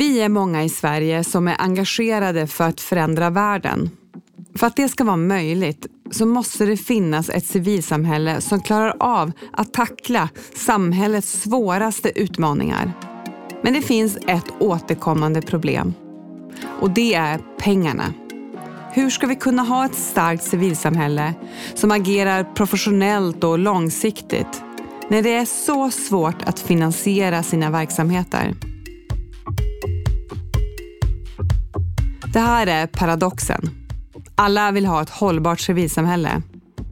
Vi är många i Sverige som är engagerade för att förändra världen. För att det ska vara möjligt så måste det finnas ett civilsamhälle som klarar av att tackla samhällets svåraste utmaningar. Men det finns ett återkommande problem och det är pengarna. Hur ska vi kunna ha ett starkt civilsamhälle som agerar professionellt och långsiktigt när det är så svårt att finansiera sina verksamheter? Det här är paradoxen. Alla vill ha ett hållbart civilsamhälle,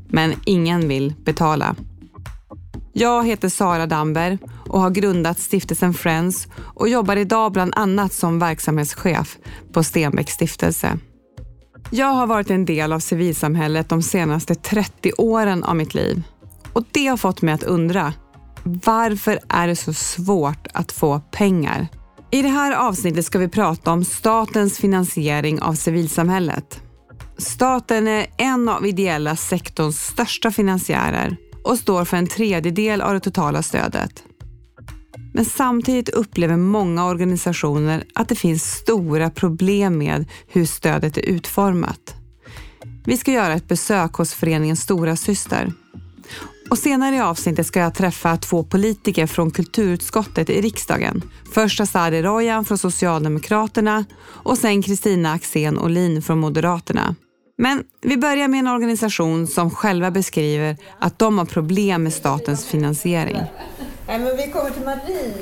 men ingen vill betala. Jag heter Sara Damber och har grundat stiftelsen Friends och jobbar idag bland annat som verksamhetschef på Stenbecks stiftelse. Jag har varit en del av civilsamhället de senaste 30 åren av mitt liv och det har fått mig att undra varför är det så svårt att få pengar? I det här avsnittet ska vi prata om statens finansiering av civilsamhället. Staten är en av ideella sektorns största finansiärer och står för en tredjedel av det totala stödet. Men samtidigt upplever många organisationer att det finns stora problem med hur stödet är utformat. Vi ska göra ett besök hos föreningen Stora Syster. Och senare i avsnittet ska jag träffa två politiker från kulturutskottet i riksdagen. Först Azadeh Rojan från Socialdemokraterna och sen Kristina Axén Olin från Moderaterna. Men vi börjar med en organisation som själva beskriver att de har problem med statens finansiering. Nej, men vi kommer till Marie,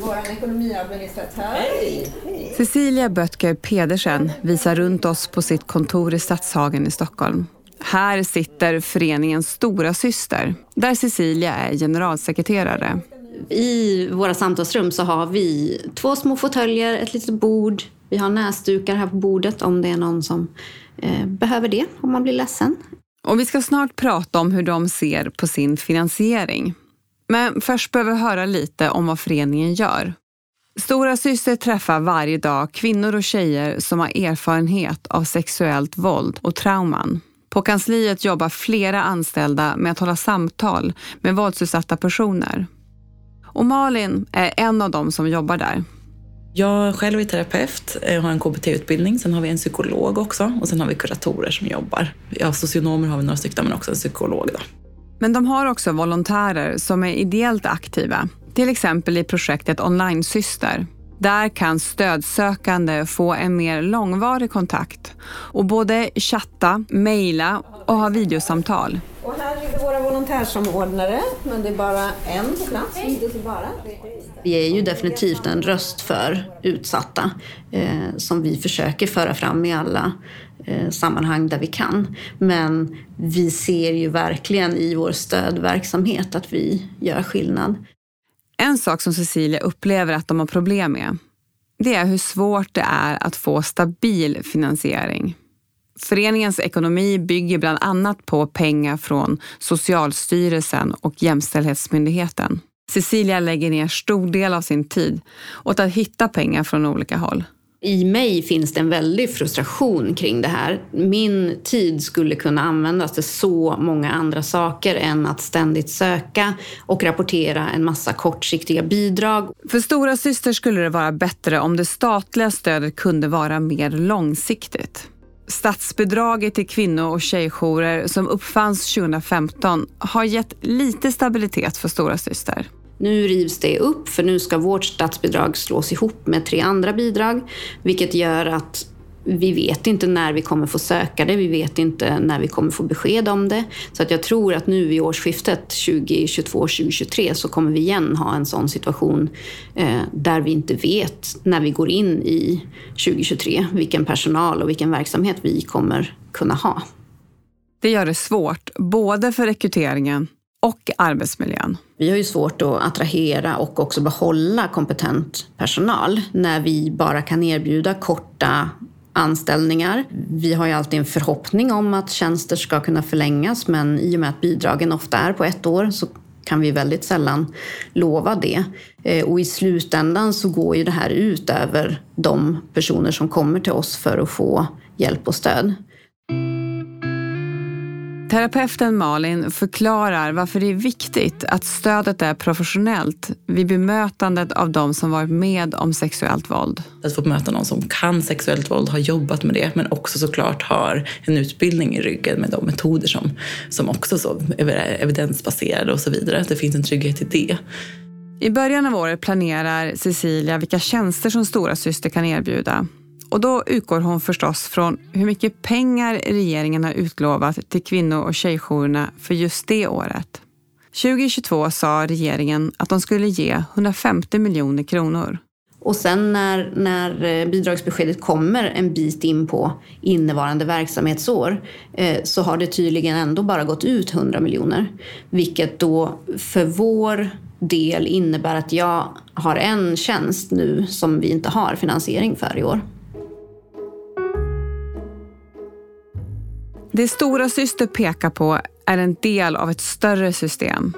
vår ekonomiadministratör. Hej. Cecilia Böttger Pedersen visar runt oss på sitt kontor i Stadshagen i Stockholm. Här sitter föreningens stora syster, där Cecilia är generalsekreterare. I våra samtalsrum så har vi två små fåtöljer, ett litet bord. Vi har näsdukar här på bordet om det är någon som eh, behöver det, om man blir ledsen. Och vi ska snart prata om hur de ser på sin finansiering. Men först behöver vi höra lite om vad föreningen gör. Stora syster träffar varje dag kvinnor och tjejer som har erfarenhet av sexuellt våld och trauman. På kansliet jobbar flera anställda med att hålla samtal med våldsutsatta personer. Och Malin är en av dem som jobbar där. Jag själv är terapeut, jag har en KBT-utbildning, sen har vi en psykolog också och sen har vi kuratorer som jobbar. Ja, socionomer har vi några stycken, men också en psykolog. Då. Men de har också volontärer som är ideellt aktiva, till exempel i projektet Online Syster. Där kan stödsökande få en mer långvarig kontakt och både chatta, mejla och ha videosamtal. Och här är våra volontärsamordnare, men det är bara en på plats. Vi är ju definitivt en röst för utsatta eh, som vi försöker föra fram i alla eh, sammanhang där vi kan. Men vi ser ju verkligen i vår stödverksamhet att vi gör skillnad. En sak som Cecilia upplever att de har problem med, det är hur svårt det är att få stabil finansiering. Föreningens ekonomi bygger bland annat på pengar från Socialstyrelsen och Jämställdhetsmyndigheten. Cecilia lägger ner stor del av sin tid åt att hitta pengar från olika håll. I mig finns det en väldig frustration kring det här. Min tid skulle kunna användas till så många andra saker än att ständigt söka och rapportera en massa kortsiktiga bidrag. För Stora Syster skulle det vara bättre om det statliga stödet kunde vara mer långsiktigt. Statsbidraget till kvinno och tjejjourer som uppfanns 2015 har gett lite stabilitet för Stora Syster. Nu rivs det upp för nu ska vårt statsbidrag slås ihop med tre andra bidrag, vilket gör att vi vet inte när vi kommer få söka det, vi vet inte när vi kommer få besked om det. Så att jag tror att nu vid årsskiftet 2022-2023 så kommer vi igen ha en sån situation eh, där vi inte vet när vi går in i 2023 vilken personal och vilken verksamhet vi kommer kunna ha. Det gör det svårt, både för rekryteringen och arbetsmiljön. Vi har ju svårt att attrahera och också behålla kompetent personal när vi bara kan erbjuda korta anställningar. Vi har ju alltid en förhoppning om att tjänster ska kunna förlängas men i och med att bidragen ofta är på ett år så kan vi väldigt sällan lova det. Eh, och i slutändan så går ju det här ut över de personer som kommer till oss för att få hjälp och stöd. Terapeuten Malin förklarar varför det är viktigt att stödet är professionellt vid bemötandet av de som varit med om sexuellt våld. Att få möta någon som kan sexuellt våld, har jobbat med det men också såklart har en utbildning i ryggen med de metoder som, som också så är evidensbaserade och så vidare. Att det finns en trygghet i det. I början av året planerar Cecilia vilka tjänster som Stora Syster kan erbjuda. Och då utgår hon förstås från hur mycket pengar regeringen har utlovat till kvinno och tjejjourerna för just det året. 2022 sa regeringen att de skulle ge 150 miljoner kronor. Och sen när, när eh, bidragsbeskedet kommer en bit in på innevarande verksamhetsår eh, så har det tydligen ändå bara gått ut 100 miljoner. Vilket då för vår del innebär att jag har en tjänst nu som vi inte har finansiering för i år. Det Stora Syster pekar på är en del av ett större system.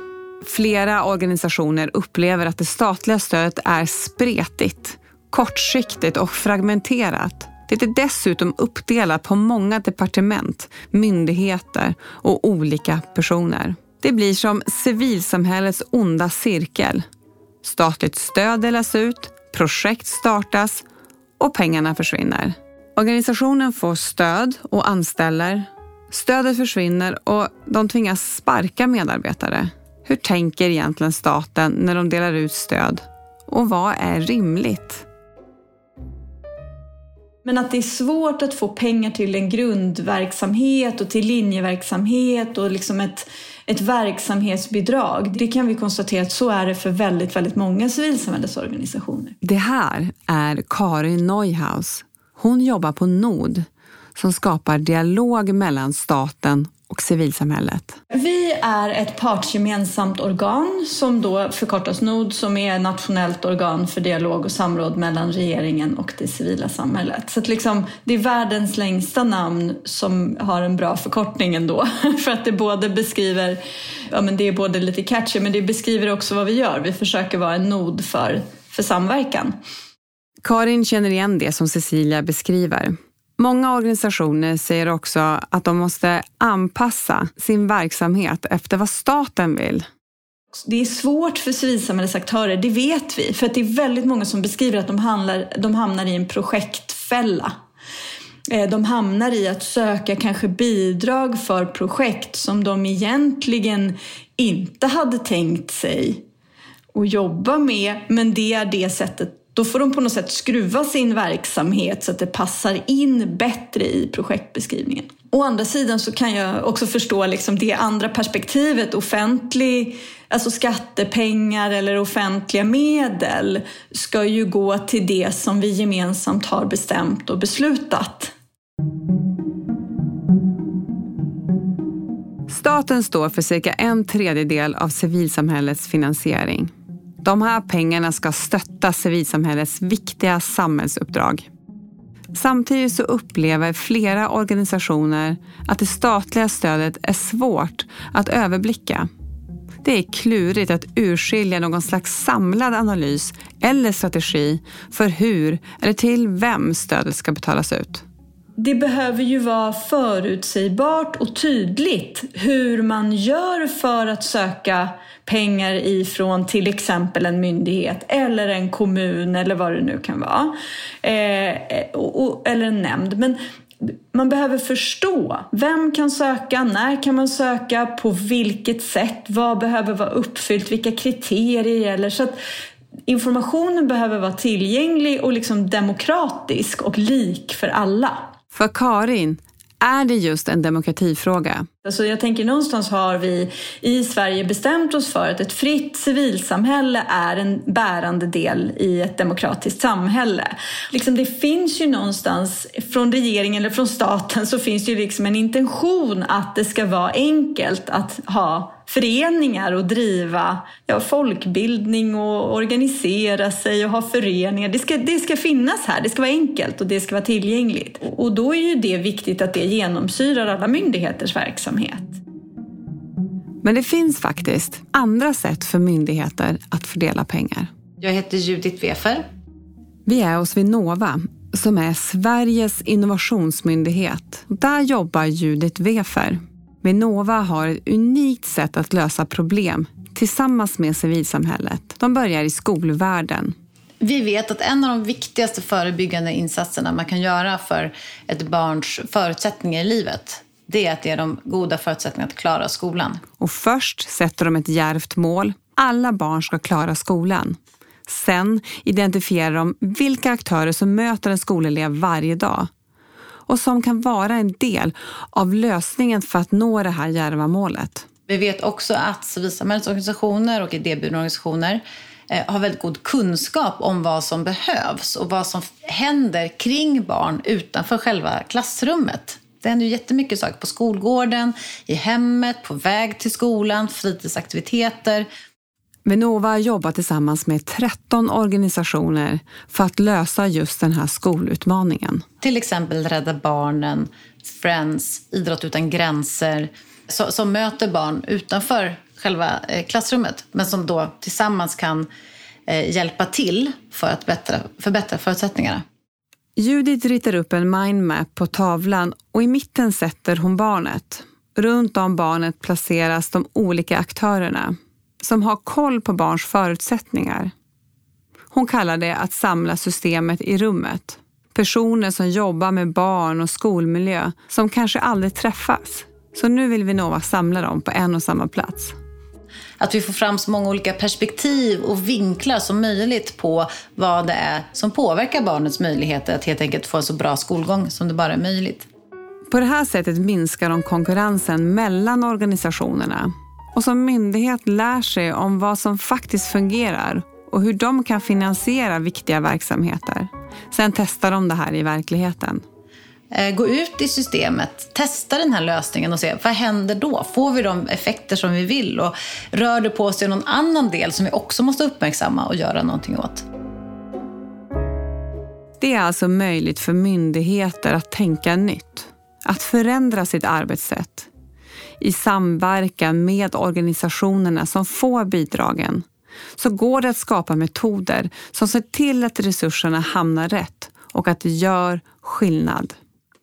Flera organisationer upplever att det statliga stödet är spretigt, kortsiktigt och fragmenterat. Det är dessutom uppdelat på många departement, myndigheter och olika personer. Det blir som civilsamhällets onda cirkel. Statligt stöd delas ut, projekt startas och pengarna försvinner. Organisationen får stöd och anställer Stödet försvinner och de tvingas sparka medarbetare. Hur tänker egentligen staten när de delar ut stöd? Och vad är rimligt? Men att det är svårt att få pengar till en grundverksamhet och till linjeverksamhet och liksom ett, ett verksamhetsbidrag. Det kan vi konstatera att så är det för väldigt, väldigt många civilsamhällesorganisationer. Det här är Karin Neuhaus. Hon jobbar på NOD, som skapar dialog mellan staten och civilsamhället. Vi är ett partsgemensamt organ som då förkortas NOD som är nationellt organ för dialog och samråd mellan regeringen och det civila samhället. Så liksom, det är världens längsta namn som har en bra förkortning ändå. för att det både beskriver, ja men det är både lite catchy men det beskriver också vad vi gör. Vi försöker vara en nod för, för samverkan. Karin känner igen det som Cecilia beskriver. Många organisationer säger också att de måste anpassa sin verksamhet efter vad staten vill. Det är svårt för civilsamhällesaktörer, det vet vi, för att det är väldigt många som beskriver att de, handlar, de hamnar i en projektfälla. Eh, de hamnar i att söka kanske bidrag för projekt som de egentligen inte hade tänkt sig att jobba med, men det är det sättet då får de på något sätt skruva sin verksamhet så att det passar in bättre i projektbeskrivningen. Å andra sidan så kan jag också förstå liksom det andra perspektivet, offentlig, alltså skattepengar eller offentliga medel ska ju gå till det som vi gemensamt har bestämt och beslutat. Staten står för cirka en tredjedel av civilsamhällets finansiering. De här pengarna ska stötta civilsamhällets viktiga samhällsuppdrag. Samtidigt så upplever flera organisationer att det statliga stödet är svårt att överblicka. Det är klurigt att urskilja någon slags samlad analys eller strategi för hur eller till vem stödet ska betalas ut det behöver ju vara förutsägbart och tydligt hur man gör för att söka pengar ifrån till exempel en myndighet eller en kommun eller vad det nu kan vara. Eh, eh och, eller en nämnd. Men man behöver förstå. Vem kan söka? När kan man söka? På vilket sätt? Vad behöver vara uppfyllt? Vilka kriterier gäller? Så att informationen behöver vara tillgänglig och liksom demokratisk och lik för alla. För Karin är det just en demokratifråga. Alltså jag tänker någonstans har vi i Sverige bestämt oss för att ett fritt civilsamhälle är en bärande del i ett demokratiskt samhälle. Liksom det finns ju någonstans från regeringen eller från staten så finns det ju liksom en intention att det ska vara enkelt att ha föreningar och driva ja, folkbildning och organisera sig och ha föreningar. Det ska, det ska finnas här, det ska vara enkelt och det ska vara tillgängligt. Och då är ju det viktigt att det genomsyrar alla myndigheters verksamhet. Men det finns faktiskt andra sätt för myndigheter att fördela pengar. Jag heter Judith Wefer. Vi är hos Vinnova som är Sveriges innovationsmyndighet. Där jobbar Judith Wefer Vinnova har ett unikt sätt att lösa problem tillsammans med civilsamhället. De börjar i skolvärlden. Vi vet att en av de viktigaste förebyggande insatserna man kan göra för ett barns förutsättningar i livet det är att ge dem goda förutsättningar att klara skolan. Och först sätter de ett järvt mål. Alla barn ska klara skolan. Sen identifierar de vilka aktörer som möter en skolelev varje dag och som kan vara en del av lösningen för att nå det här djärva målet. Vi vet också att civilsamhällets organisationer och idéburna organisationer eh, har väldigt god kunskap om vad som behövs och vad som händer kring barn utanför själva klassrummet. Det händer ju jättemycket saker på skolgården, i hemmet, på väg till skolan, fritidsaktiviteter. Vinnova jobbar tillsammans med 13 organisationer för att lösa just den här skolutmaningen. Till exempel Rädda Barnen, Friends, Idrott utan gränser som möter barn utanför själva eh, klassrummet men som då tillsammans kan eh, hjälpa till för att förbättra förutsättningarna. Judith ritar upp en mindmap på tavlan och i mitten sätter hon barnet. Runt om barnet placeras de olika aktörerna som har koll på barns förutsättningar. Hon kallar det att samla systemet i rummet. Personer som jobbar med barn och skolmiljö som kanske aldrig träffas. Så nu vill Vinnova samla dem på en och samma plats. Att vi får fram så många olika perspektiv och vinklar som möjligt på vad det är som påverkar barnets möjligheter att helt enkelt få en så bra skolgång som det bara är möjligt. På det här sättet minskar de konkurrensen mellan organisationerna och som myndighet lär sig om vad som faktiskt fungerar och hur de kan finansiera viktiga verksamheter. Sen testar de det här i verkligheten. Eh, gå ut i systemet, testa den här lösningen och se vad händer då? Får vi de effekter som vi vill? Och rör det på sig någon annan del som vi också måste uppmärksamma och göra någonting åt? Det är alltså möjligt för myndigheter att tänka nytt, att förändra sitt arbetssätt i samverkan med organisationerna som får bidragen så går det att skapa metoder som ser till att resurserna hamnar rätt och att det gör skillnad.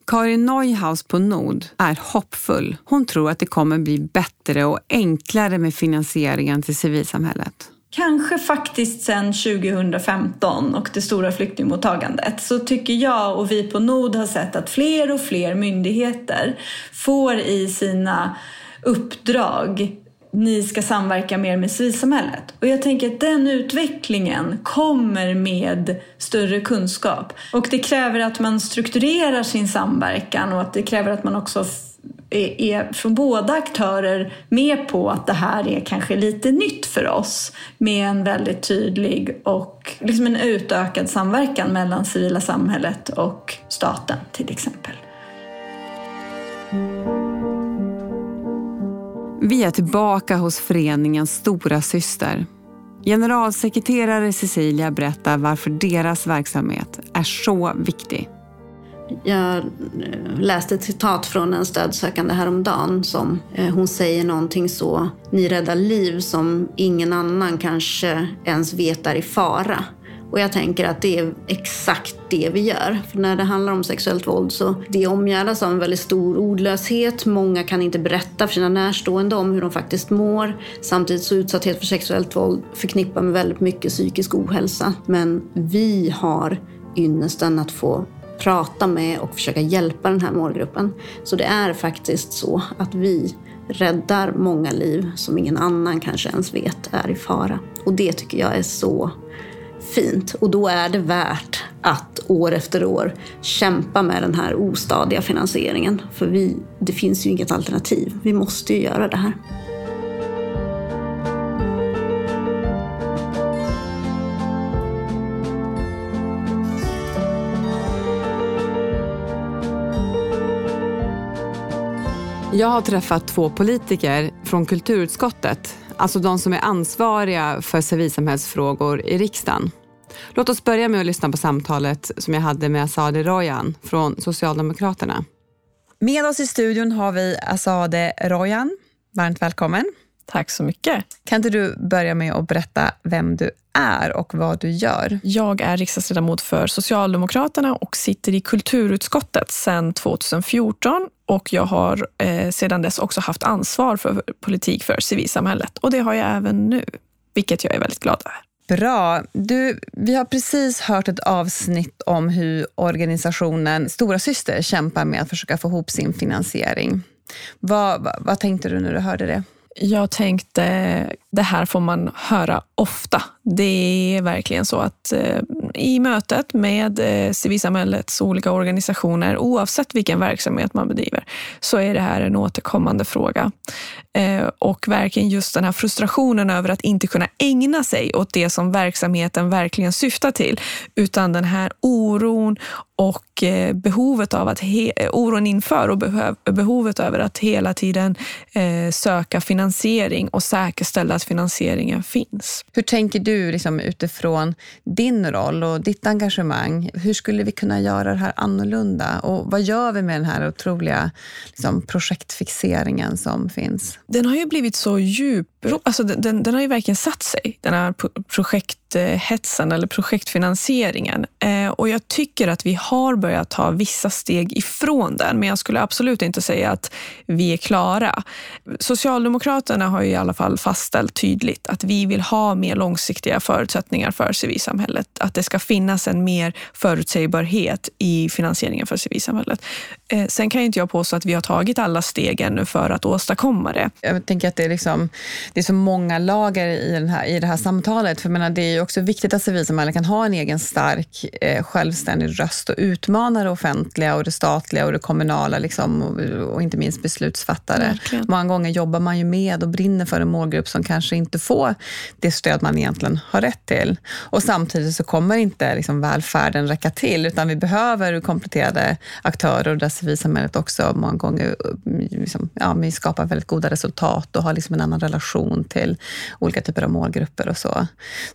Karin Neuhaus på NOD är hoppfull. Hon tror att det kommer bli bättre och enklare med finansieringen till civilsamhället. Kanske faktiskt sedan 2015 och det stora flyktingmottagandet så tycker jag och vi på Nord har sett att fler och fler myndigheter får i sina uppdrag ni ska samverka mer med civilsamhället. Och jag tänker att den utvecklingen kommer med större kunskap. Och det kräver att man strukturerar sin samverkan och att det kräver att man också är, från båda aktörer med på att det här är kanske lite nytt för oss med en väldigt tydlig och liksom en utökad samverkan mellan civila samhället och staten till exempel. Vi är tillbaka hos föreningens stora syster. Generalsekreterare Cecilia berättar varför deras verksamhet är så viktig. Jag eh, läste ett citat från en stödsökande häromdagen som eh, hon säger någonting så, ni räddar liv som ingen annan kanske ens vet är i fara. Och jag tänker att det är exakt det vi gör. För när det handlar om sexuellt våld så det omgärdas av en väldigt stor ordlöshet. Många kan inte berätta för sina närstående om hur de faktiskt mår. Samtidigt så utsatthet för sexuellt våld förknippar med väldigt mycket psykisk ohälsa. Men vi har ynnesten att få prata med och försöka hjälpa den här målgruppen. Så det är faktiskt så att vi räddar många liv som ingen annan kanske ens vet är i fara. Och det tycker jag är så fint. Och då är det värt att år efter år kämpa med den här ostadiga finansieringen. För vi, det finns ju inget alternativ. Vi måste ju göra det här. Jag har träffat två politiker från kulturutskottet, alltså de som är ansvariga för civilsamhällsfrågor i riksdagen. Låt oss börja med att lyssna på samtalet som jag hade med Asade Royan från Socialdemokraterna. Med oss i studion har vi Asade Royan. Varmt välkommen. Tack så mycket. Kan inte du börja med att berätta vem du är och vad du gör? Jag är riksdagsledamot för Socialdemokraterna och sitter i kulturutskottet sedan 2014 och jag har eh, sedan dess också haft ansvar för politik för civilsamhället och det har jag även nu, vilket jag är väldigt glad över. Bra. Du, vi har precis hört ett avsnitt om hur organisationen Stora Syster kämpar med att försöka få ihop sin finansiering. Vad, vad, vad tänkte du när du hörde det? Jag tänkte, det här får man höra ofta. Det är verkligen så att eh, i mötet med eh, civilsamhällets olika organisationer, oavsett vilken verksamhet man bedriver, så är det här en återkommande fråga. Eh, och verkligen just den här frustrationen över att inte kunna ägna sig åt det som verksamheten verkligen syftar till, utan den här oron och eh, behovet av att he, oron inför och behovet över att hela tiden eh, söka finansiering och säkerställa att finansieringen finns. Hur tänker du liksom, utifrån din roll och ditt engagemang? Hur skulle vi kunna göra det här annorlunda? Och vad gör vi med den här otroliga liksom, projektfixeringen som finns? Den har ju blivit så djup, alltså den, den, den har ju verkligen satt sig, den här projekt projekthetsen eller projektfinansieringen. Eh, och jag tycker att vi har börjat ta vissa steg ifrån den, men jag skulle absolut inte säga att vi är klara. Socialdemokraterna har i alla fall fastställt tydligt att vi vill ha mer långsiktiga förutsättningar för civilsamhället. Att det ska finnas en mer förutsägbarhet i finansieringen för civilsamhället. Eh, sen kan inte jag påstå att vi har tagit alla steg ännu för att åstadkomma det. Jag tänker att det är, liksom, det är så många lager i, den här, i det här samtalet. För menar, det är också viktigt att civilsamhället kan ha en egen stark, eh, självständig röst och utmana det offentliga och det statliga och det kommunala liksom, och, och inte minst beslutsfattare. Verkligen. Många gånger jobbar man ju med och brinner för en målgrupp som kanske inte får det stöd man egentligen har rätt till. Och samtidigt så kommer inte liksom, välfärden räcka till, utan vi behöver kompletterade aktörer där civilsamhället också många gånger liksom, ja, vi skapar väldigt goda resultat och har liksom en annan relation till olika typer av målgrupper och så.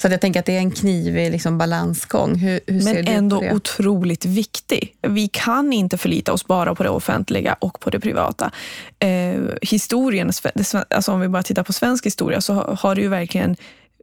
Så jag tänker att det är en knivig liksom, balansgång. Hur, hur Men ändå otroligt viktig. Vi kan inte förlita oss bara på det offentliga och på det privata. Eh, historien, alltså om vi bara tittar på svensk historia, så har det ju verkligen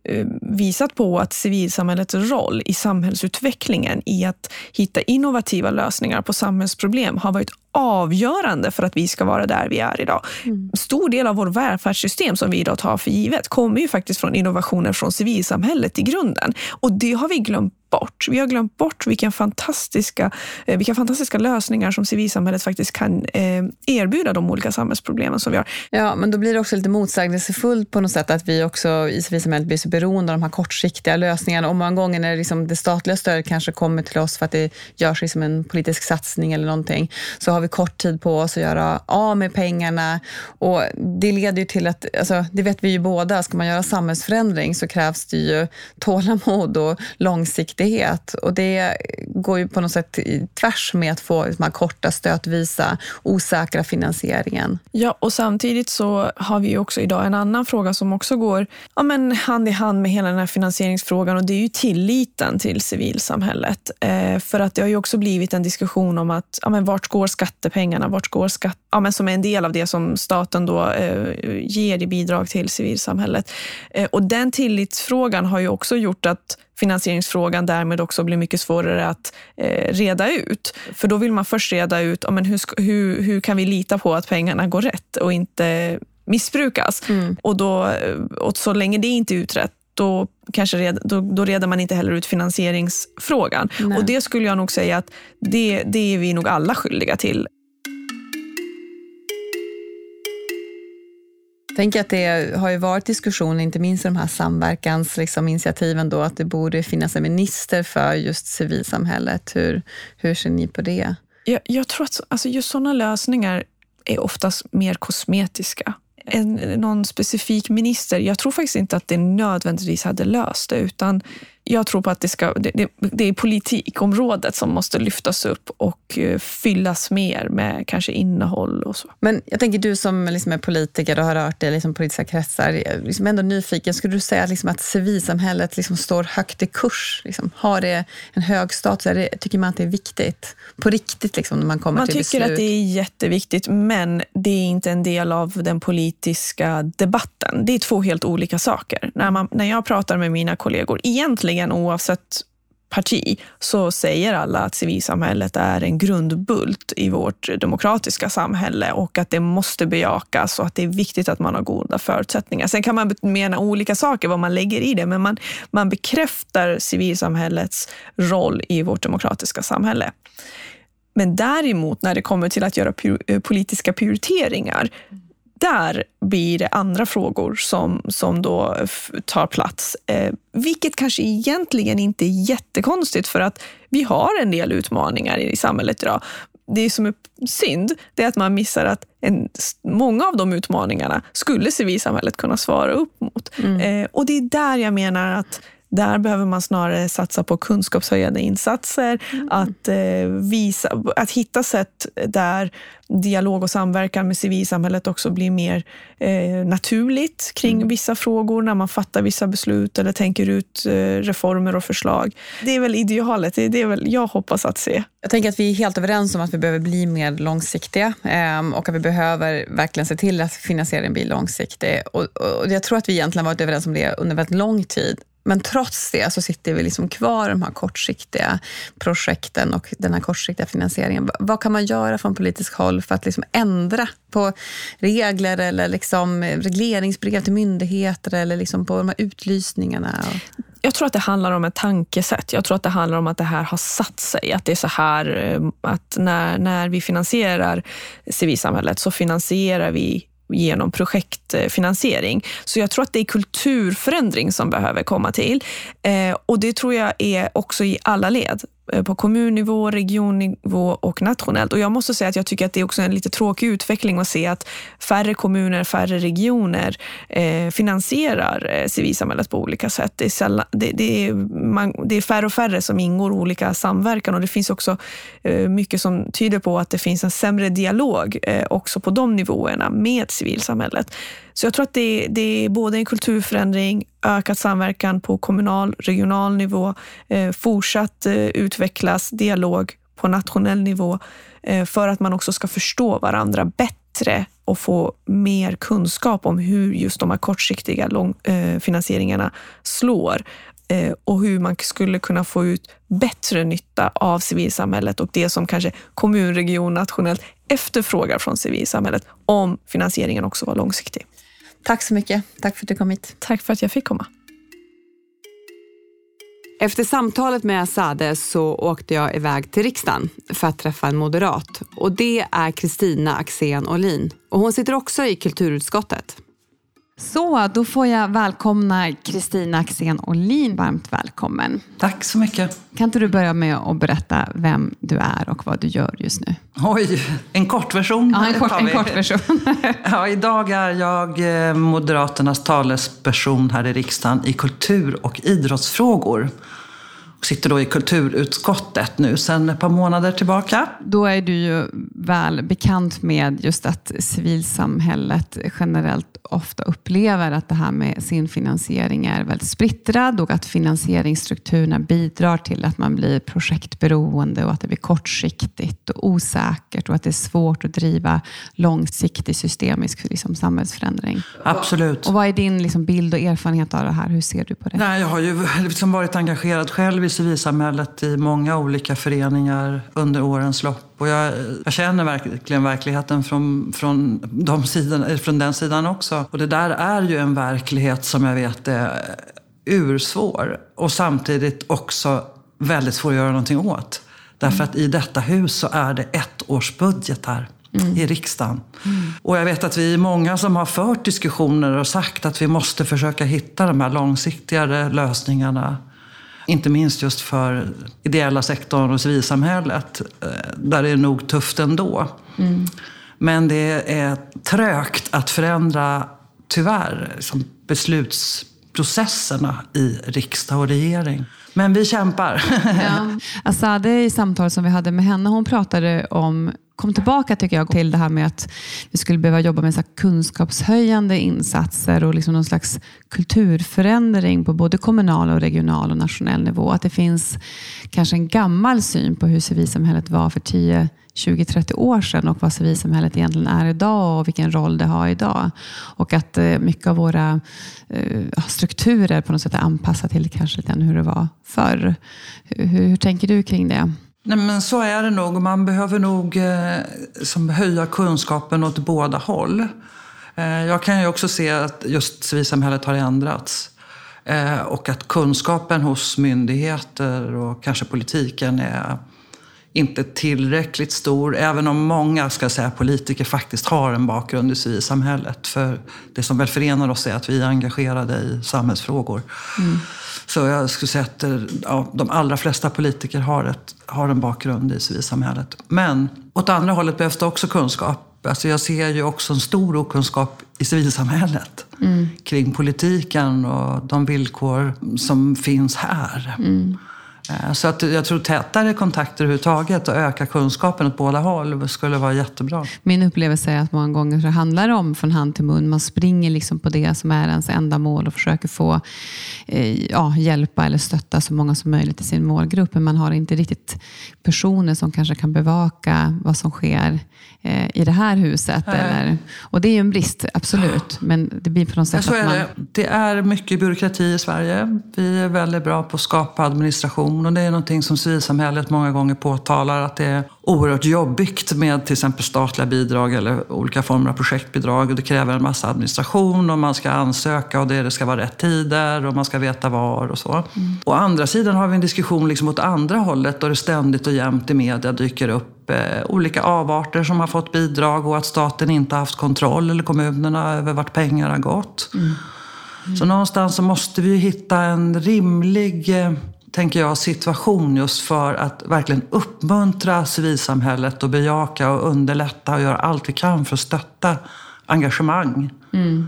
Eh, visat på att civilsamhällets roll i samhällsutvecklingen i att hitta innovativa lösningar på samhällsproblem har varit avgörande för att vi ska vara där vi är idag. Mm. Stor del av vår välfärdssystem som vi idag tar för givet kommer ju faktiskt från innovationer från civilsamhället i grunden. Och det har vi glömt bort. Vi har glömt bort vilka fantastiska, eh, vilka fantastiska lösningar som civilsamhället faktiskt kan eh, erbjuda de olika samhällsproblemen som vi har. Ja, men då blir det också lite motsägelsefullt på något sätt att vi också i civilsamhället blir så beroende av de här kortsiktiga lösningarna. Och många gånger när det, liksom det statliga stödet kanske kommer till oss för att det görs liksom en politisk satsning eller någonting, så har vi kort tid på oss att göra av med pengarna. Och det leder ju till att, alltså, det vet vi ju båda, ska man göra samhällsförändring så krävs det ju tålamod och långsiktighet och det går ju på något sätt tvärs med att få de här korta stötvisa, osäkra finansieringen. Ja, och samtidigt så har vi ju också idag en annan fråga som också går ja, men hand i hand med hela den här finansieringsfrågan och det är ju tilliten till civilsamhället. Eh, för att det har ju också blivit en diskussion om att ja, men vart går skattepengarna? Vart går skatt, ja, men som är en del av det som staten då eh, ger i bidrag till civilsamhället. Eh, och den tillitsfrågan har ju också gjort att finansieringsfrågan därmed också blir mycket svårare att eh, reda ut. För då vill man först reda ut ja, men hur, hur, hur kan vi lita på att pengarna går rätt och inte missbrukas. Mm. Och, då, och så länge det inte är utrett då, kanske red, då, då reder man inte heller ut finansieringsfrågan. Nej. Och det skulle jag nog säga att det, det är vi nog alla skyldiga till. tänker att det har ju varit diskussion, inte minst i de här samverkansinitiativen, liksom, att det borde finnas en minister för just civilsamhället. Hur, hur ser ni på det? Jag, jag tror att alltså, just sådana lösningar är oftast mer kosmetiska. En, någon specifik minister, jag tror faktiskt inte att det nödvändigtvis hade löst det, utan jag tror på att det, ska, det, det, är politikområdet som måste lyftas upp och eh, fyllas mer med kanske innehåll och så. Men jag tänker du som liksom är politiker och har rört dig i liksom politiska kretsar, liksom ändå nyfiken, skulle du säga liksom att civilsamhället liksom står högt i kurs? Liksom, har det en hög status? Det, tycker man att det är viktigt? På riktigt liksom, när man kommer man till beslut? Man tycker att det är jätteviktigt, men det är inte en del av den politiska debatten. Det är två helt olika saker. När, man, när jag pratar med mina kollegor, egentligen egentligen oavsett parti så säger alla att civilsamhället är en grundbult i vårt demokratiska samhälle och att det måste bejakas och att det är viktigt att man har goda förutsättningar. Sen kan man mena olika saker vad man lägger i det, men man, man bekräftar civilsamhällets roll i vårt demokratiska samhälle. Men däremot när det kommer till att göra eh, politiska prioriteringar, där blir det andra frågor som, som då tar plats. Eh, vilket kanske egentligen inte är jättekonstigt för att vi har en del utmaningar i samhället idag. Det som är synd det är att man missar att en, många av de utmaningarna skulle civilsamhället kunna svara upp mot. Mm. Eh, och det är där jag menar att där behöver man snarare satsa på kunskapshöjande insatser, mm. att, eh, visa, att hitta sätt där dialog och samverkan med civilsamhället också blir mer eh, naturligt kring mm. vissa frågor när man fattar vissa beslut eller tänker ut eh, reformer och förslag. Det är väl idealet, det är det väl jag hoppas att se. Jag tänker att vi är helt överens om att vi behöver bli mer långsiktiga eh, och att vi behöver verkligen se till att finansieringen blir långsiktig. Och, och jag tror att vi egentligen varit överens om det under väldigt lång tid. Men trots det så sitter vi liksom kvar i de här kortsiktiga projekten och den här kortsiktiga finansieringen. Vad kan man göra från politisk håll för att liksom ändra på regler eller liksom regleringsbrev till myndigheter eller liksom på de här utlysningarna? Jag tror att det handlar om ett tankesätt. Jag tror att det handlar om att det här har satt sig. Att det är så här eh, att när, när vi finansierar civilsamhället så finansierar vi genom projektfinansiering. Så jag tror att det är kulturförändring som behöver komma till. Eh, och det tror jag är också i alla led. Eh, på kommunnivå, regionnivå och nationellt. Och jag måste säga att jag tycker att det är också en lite tråkig utveckling att se att färre kommuner, färre regioner eh, finansierar eh, civilsamhället på olika sätt. Det är, sällan, det, det, är man, det är färre och färre som ingår olika samverkan och det finns också eh, mycket som tyder på att det finns en sämre dialog eh, också på de nivåerna med civilsamhället. Så jag tror att det, det är både en kulturförändring, ökad samverkan på kommunal, regional nivå, eh, fortsatt eh, utvecklas dialog på nationell nivå eh, för att man också ska förstå varandra bättre och få mer kunskap om hur just de här kortsiktiga lång, eh, finansieringarna slår eh, och hur man skulle kunna få ut bättre nytta av civilsamhället och det som kanske kommun, region, nationellt efterfrågar från civilsamhället om finansieringen också var långsiktig. Tack så mycket. Tack för att du kom hit. Tack för att jag fick komma. Efter samtalet med Asade så åkte jag iväg till riksdagen för att träffa en moderat. Och det är Kristina Axén Olin. Och hon sitter också i kulturutskottet. Så, då får jag välkomna Kristina Axén Olin. Varmt välkommen. Tack så mycket. Kan inte du börja med att berätta vem du är och vad du gör just nu? Oj, en kortversion. Ja, en, kort, en kortversion. ja, idag är jag eh, Moderaternas talesperson här i riksdagen i kultur och idrottsfrågor sitter då i kulturutskottet nu sedan ett par månader tillbaka. Då är du ju väl bekant med just att civilsamhället generellt ofta upplever att det här med sin finansiering är väldigt splittrad och att finansieringsstrukturerna bidrar till att man blir projektberoende och att det blir kortsiktigt och osäkert och att det är svårt att driva långsiktig systemisk liksom, samhällsförändring. Absolut. Och vad är din liksom, bild och erfarenhet av det här? Hur ser du på det? Nej, jag har ju liksom varit engagerad själv i civilsamhället i många olika föreningar under årens lopp. Och jag, jag känner verkligen verkligheten från, från, de sidan, från den sidan också. Och det där är ju en verklighet som jag vet är ursvår. Och samtidigt också väldigt svår att göra någonting åt. Därför att i detta hus så är det ettårsbudgetar. Mm. i riksdagen. Mm. Och jag vet att vi är många som har fört diskussioner och sagt att vi måste försöka hitta de här långsiktigare lösningarna inte minst just för ideella sektorn och civilsamhället, eh, där det är nog tufft ändå. Mm. Men det är trögt att förändra, tyvärr, liksom beslutsprocesserna i riksdag och regering. Men vi kämpar. Ja. Asade i samtal som vi hade med henne, hon pratade om kom tillbaka tycker jag till det här med att vi skulle behöva jobba med så kunskapshöjande insatser och liksom någon slags kulturförändring på både kommunal, och regional och nationell nivå. Att det finns kanske en gammal syn på hur civilsamhället var för 10 20-30 år sedan och vad civilsamhället egentligen är idag och vilken roll det har idag. Och att eh, mycket av våra eh, strukturer på något sätt är anpassade till kanske lite hur det var förr. Hur, hur tänker du kring det? Nej, men så är det nog. Man behöver nog eh, som höja kunskapen åt båda håll. Eh, jag kan ju också se att just civilsamhället har ändrats. Eh, och att kunskapen hos myndigheter och kanske politiken är inte tillräckligt stor. Även om många ska säga, politiker faktiskt har en bakgrund i civilsamhället. För det som väl förenar oss är att vi är engagerade i samhällsfrågor. Mm. Så jag skulle säga att ja, de allra flesta politiker har, ett, har en bakgrund i civilsamhället. Men åt andra hållet behövs det också kunskap. Alltså jag ser ju också en stor okunskap i civilsamhället mm. kring politiken och de villkor som finns här. Mm. Eh, så att jag tror tätare kontakter överhuvudtaget och öka kunskapen åt båda håll skulle vara jättebra. Min upplevelse är att många gånger så handlar det om från hand till mun. Man springer liksom på det som är ens enda mål och försöker få eh, ja, hjälpa eller stötta så många som möjligt i sin målgrupp. Men man har inte riktigt personer som kanske kan bevaka vad som sker i det här huset. Eller, och det är ju en brist, absolut. Men det blir på något sätt ja, att man... Det. det är mycket byråkrati i Sverige. Vi är väldigt bra på att skapa administration. Och det är någonting som civilsamhället många gånger påtalar. Att det är oerhört jobbigt med till exempel statliga bidrag eller olika former av projektbidrag. Och det kräver en massa administration och man ska ansöka och det ska vara rätt tider och man ska veta var och så. Mm. Å andra sidan har vi en diskussion liksom åt andra hållet då det ständigt och jämt i media dyker upp eh, olika avarter som har fått bidrag och att staten inte har haft kontroll, eller kommunerna, över vart pengar har gått. Mm. Mm. Så någonstans så måste vi hitta en rimlig eh, tänker jag, situation just för att verkligen uppmuntra civilsamhället och bejaka och underlätta och göra allt vi kan för att stötta engagemang. Mm.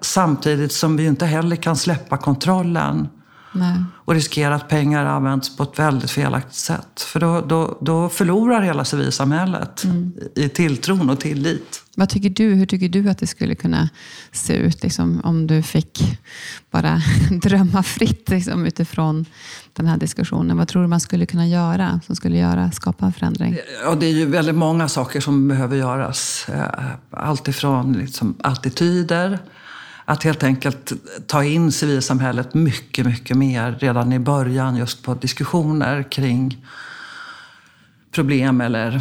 Samtidigt som vi inte heller kan släppa kontrollen Nej. och riskera att pengar används på ett väldigt felaktigt sätt. För då, då, då förlorar hela civilsamhället mm. i tilltron och tillit. Vad tycker du? Hur tycker du att det skulle kunna se ut liksom, om du fick bara drömma fritt liksom, utifrån den här diskussionen? Vad tror du man skulle kunna göra som skulle göra, skapa en förändring? Ja, det är ju väldigt många saker som behöver göras. Eh, allt ifrån liksom, attityder, att helt enkelt ta in civilsamhället mycket, mycket mer redan i början just på diskussioner kring problem eller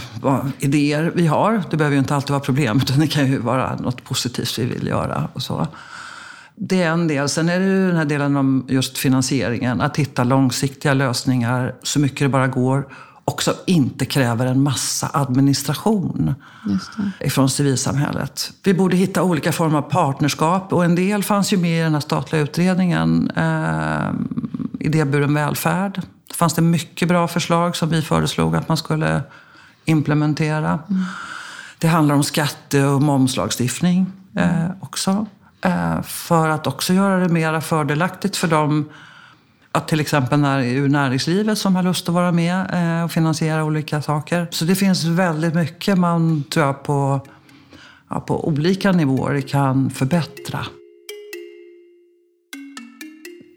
idéer vi har. Det behöver ju inte alltid vara problem, utan det kan ju vara något positivt vi vill göra. och så. Det är en del. Sen är det ju den här delen om just finansieringen. Att hitta långsiktiga lösningar så mycket det bara går. Och som inte kräver en massa administration ifrån civilsamhället. Vi borde hitta olika former av partnerskap. Och en del fanns ju med i den här statliga utredningen. Eh, idéburen välfärd det fanns det mycket bra förslag som vi föreslog att man skulle implementera. Mm. Det handlar om skatte och momslagstiftning eh, också. Eh, för att också göra det mer fördelaktigt för dem att till exempel när, ur näringslivet som har lust att vara med eh, och finansiera olika saker. Så det finns väldigt mycket man tror jag på, ja, på olika nivåer kan förbättra.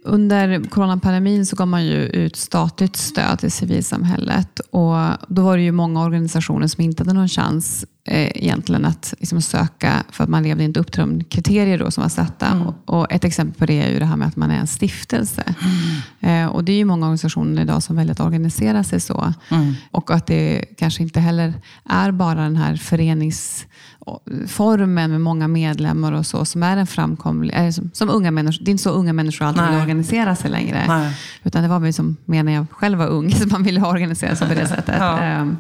Under coronapandemin så gav man ju ut statligt stöd till civilsamhället och då var det ju många organisationer som inte hade någon chans eh, egentligen att liksom söka för att man levde inte upp till de kriterier då som var satta. Mm. Och, och, ett exempel på det är ju det här med att man är en stiftelse. Mm. Eh, och det är ju många organisationer idag som väljer att organisera sig så. Mm. Och att det kanske inte heller är bara den här förenings formen med många medlemmar och så som är en framkomlig, är som, som, unga människor. Det är inte så unga människor alltid vill organisera sig längre. Nej. Utan det var väl som mer när jag själv var ung som man ville organisera sig på det sättet. ja. um,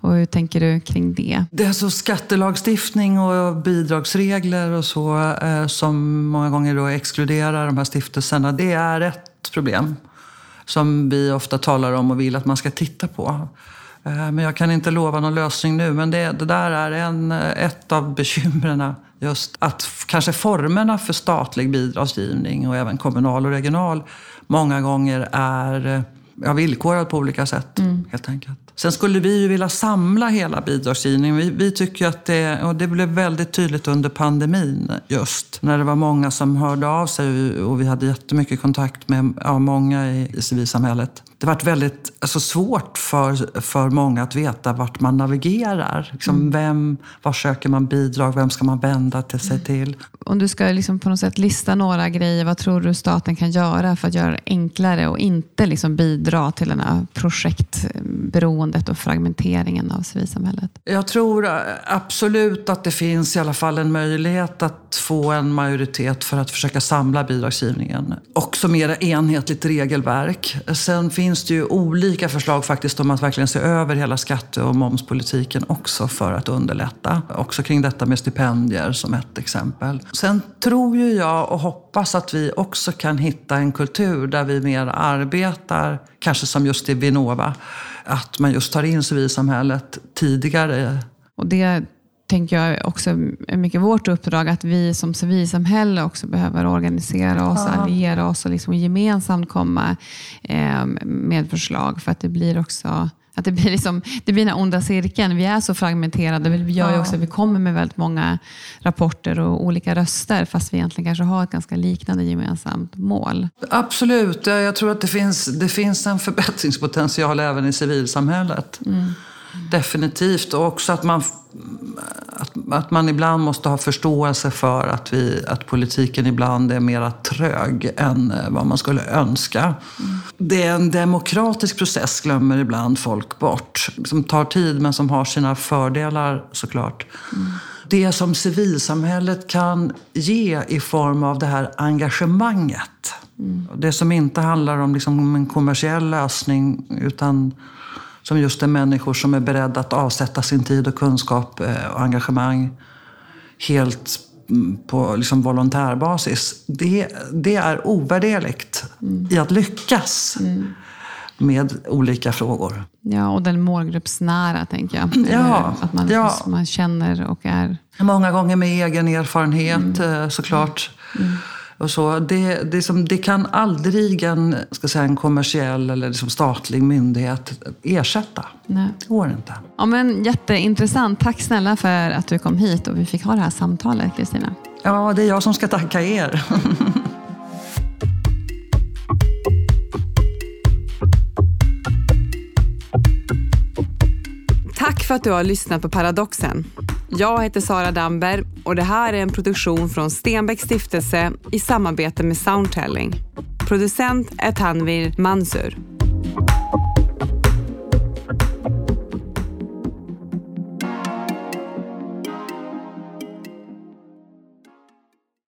och hur tänker du kring det? Det är alltså skattelagstiftning och bidragsregler och så eh, som många gånger då exkluderar de här stiftelserna. Det är ett problem som vi ofta talar om och vill att man ska titta på. Eh, men jag kan inte lova någon lösning nu. Men det, det där är en, ett av bekymren. Just att kanske formerna för statlig bidragsgivning och även kommunal och regional många gånger är ja, villkorad på olika sätt. Mm. helt enkelt. Sen skulle vi ju vilja samla hela bidragsgivningen. Vi, vi tycker att det, och det blev väldigt tydligt under pandemin just, när det var många som hörde av sig och vi hade jättemycket kontakt med ja, många i, i civilsamhället det varit väldigt alltså, svårt för, för många att veta vart man navigerar. Liksom, mm. vem, var söker man bidrag? Vem ska man vända till sig till? Om du ska liksom på något sätt lista några grejer, vad tror du staten kan göra för att göra det enklare och inte liksom bidra till den här projektberoendet och fragmenteringen av civilsamhället? Jag tror eh, absolut att det finns i alla fall en möjlighet att få en majoritet för att försöka samla bidragsgivningen. Också mer enhetligt regelverk. Sen finns finns det ju olika förslag faktiskt om att verkligen se över hela skatte och momspolitiken också för att underlätta. Också kring detta med stipendier som ett exempel. Sen tror ju jag och hoppas att vi också kan hitta en kultur där vi mer arbetar, kanske som just i Vinnova, att man just tar in civilsamhället tidigare. Och det tänker jag också är mycket vårt uppdrag, att vi som civilsamhälle också behöver organisera oss, ja. alliera oss och liksom gemensamt komma eh, med förslag. För att det blir också att det blir, liksom, det blir den här onda cirkeln. Vi är så fragmenterade. Det gör ju också att vi kommer med väldigt många rapporter och olika röster, fast vi egentligen kanske har ett ganska liknande gemensamt mål. Absolut. Jag tror att det finns, det finns en förbättringspotential även i civilsamhället. Mm. Definitivt. Och också att man, att, att, man ibland måste ha förståelse för att, vi, att politiken ibland är mera trög än eh, vad man skulle önska. Mm. Det är en demokratisk process, glömmer ibland folk bort. Som tar tid, men som har sina fördelar såklart. Mm. Det som civilsamhället kan ge i form av det här engagemanget. Mm. Det som inte handlar om liksom en kommersiell lösning, utan som just är människor som är beredda att avsätta sin tid och kunskap eh, och engagemang helt mm, på liksom volontärbasis. Det, det är ovärderligt mm. i att lyckas mm. med olika frågor. Ja, och den målgruppsnära, tänker jag. Ja, att man, ja. man känner och är... Många gånger med egen erfarenhet, mm. Eh, såklart. Mm. Och så. Det, det, som, det kan aldrig en, ska säga, en kommersiell eller liksom statlig myndighet ersätta. Nej. Det går inte. Ja, men, jätteintressant. Tack snälla för att du kom hit och vi fick ha det här samtalet, Kristina. Ja, det är jag som ska tacka er. Tack för att du har lyssnat på Paradoxen. Jag heter Sara Damber och det här är en produktion från Stenbecks stiftelse i samarbete med Soundtelling. Producent är Tanvir Mansur.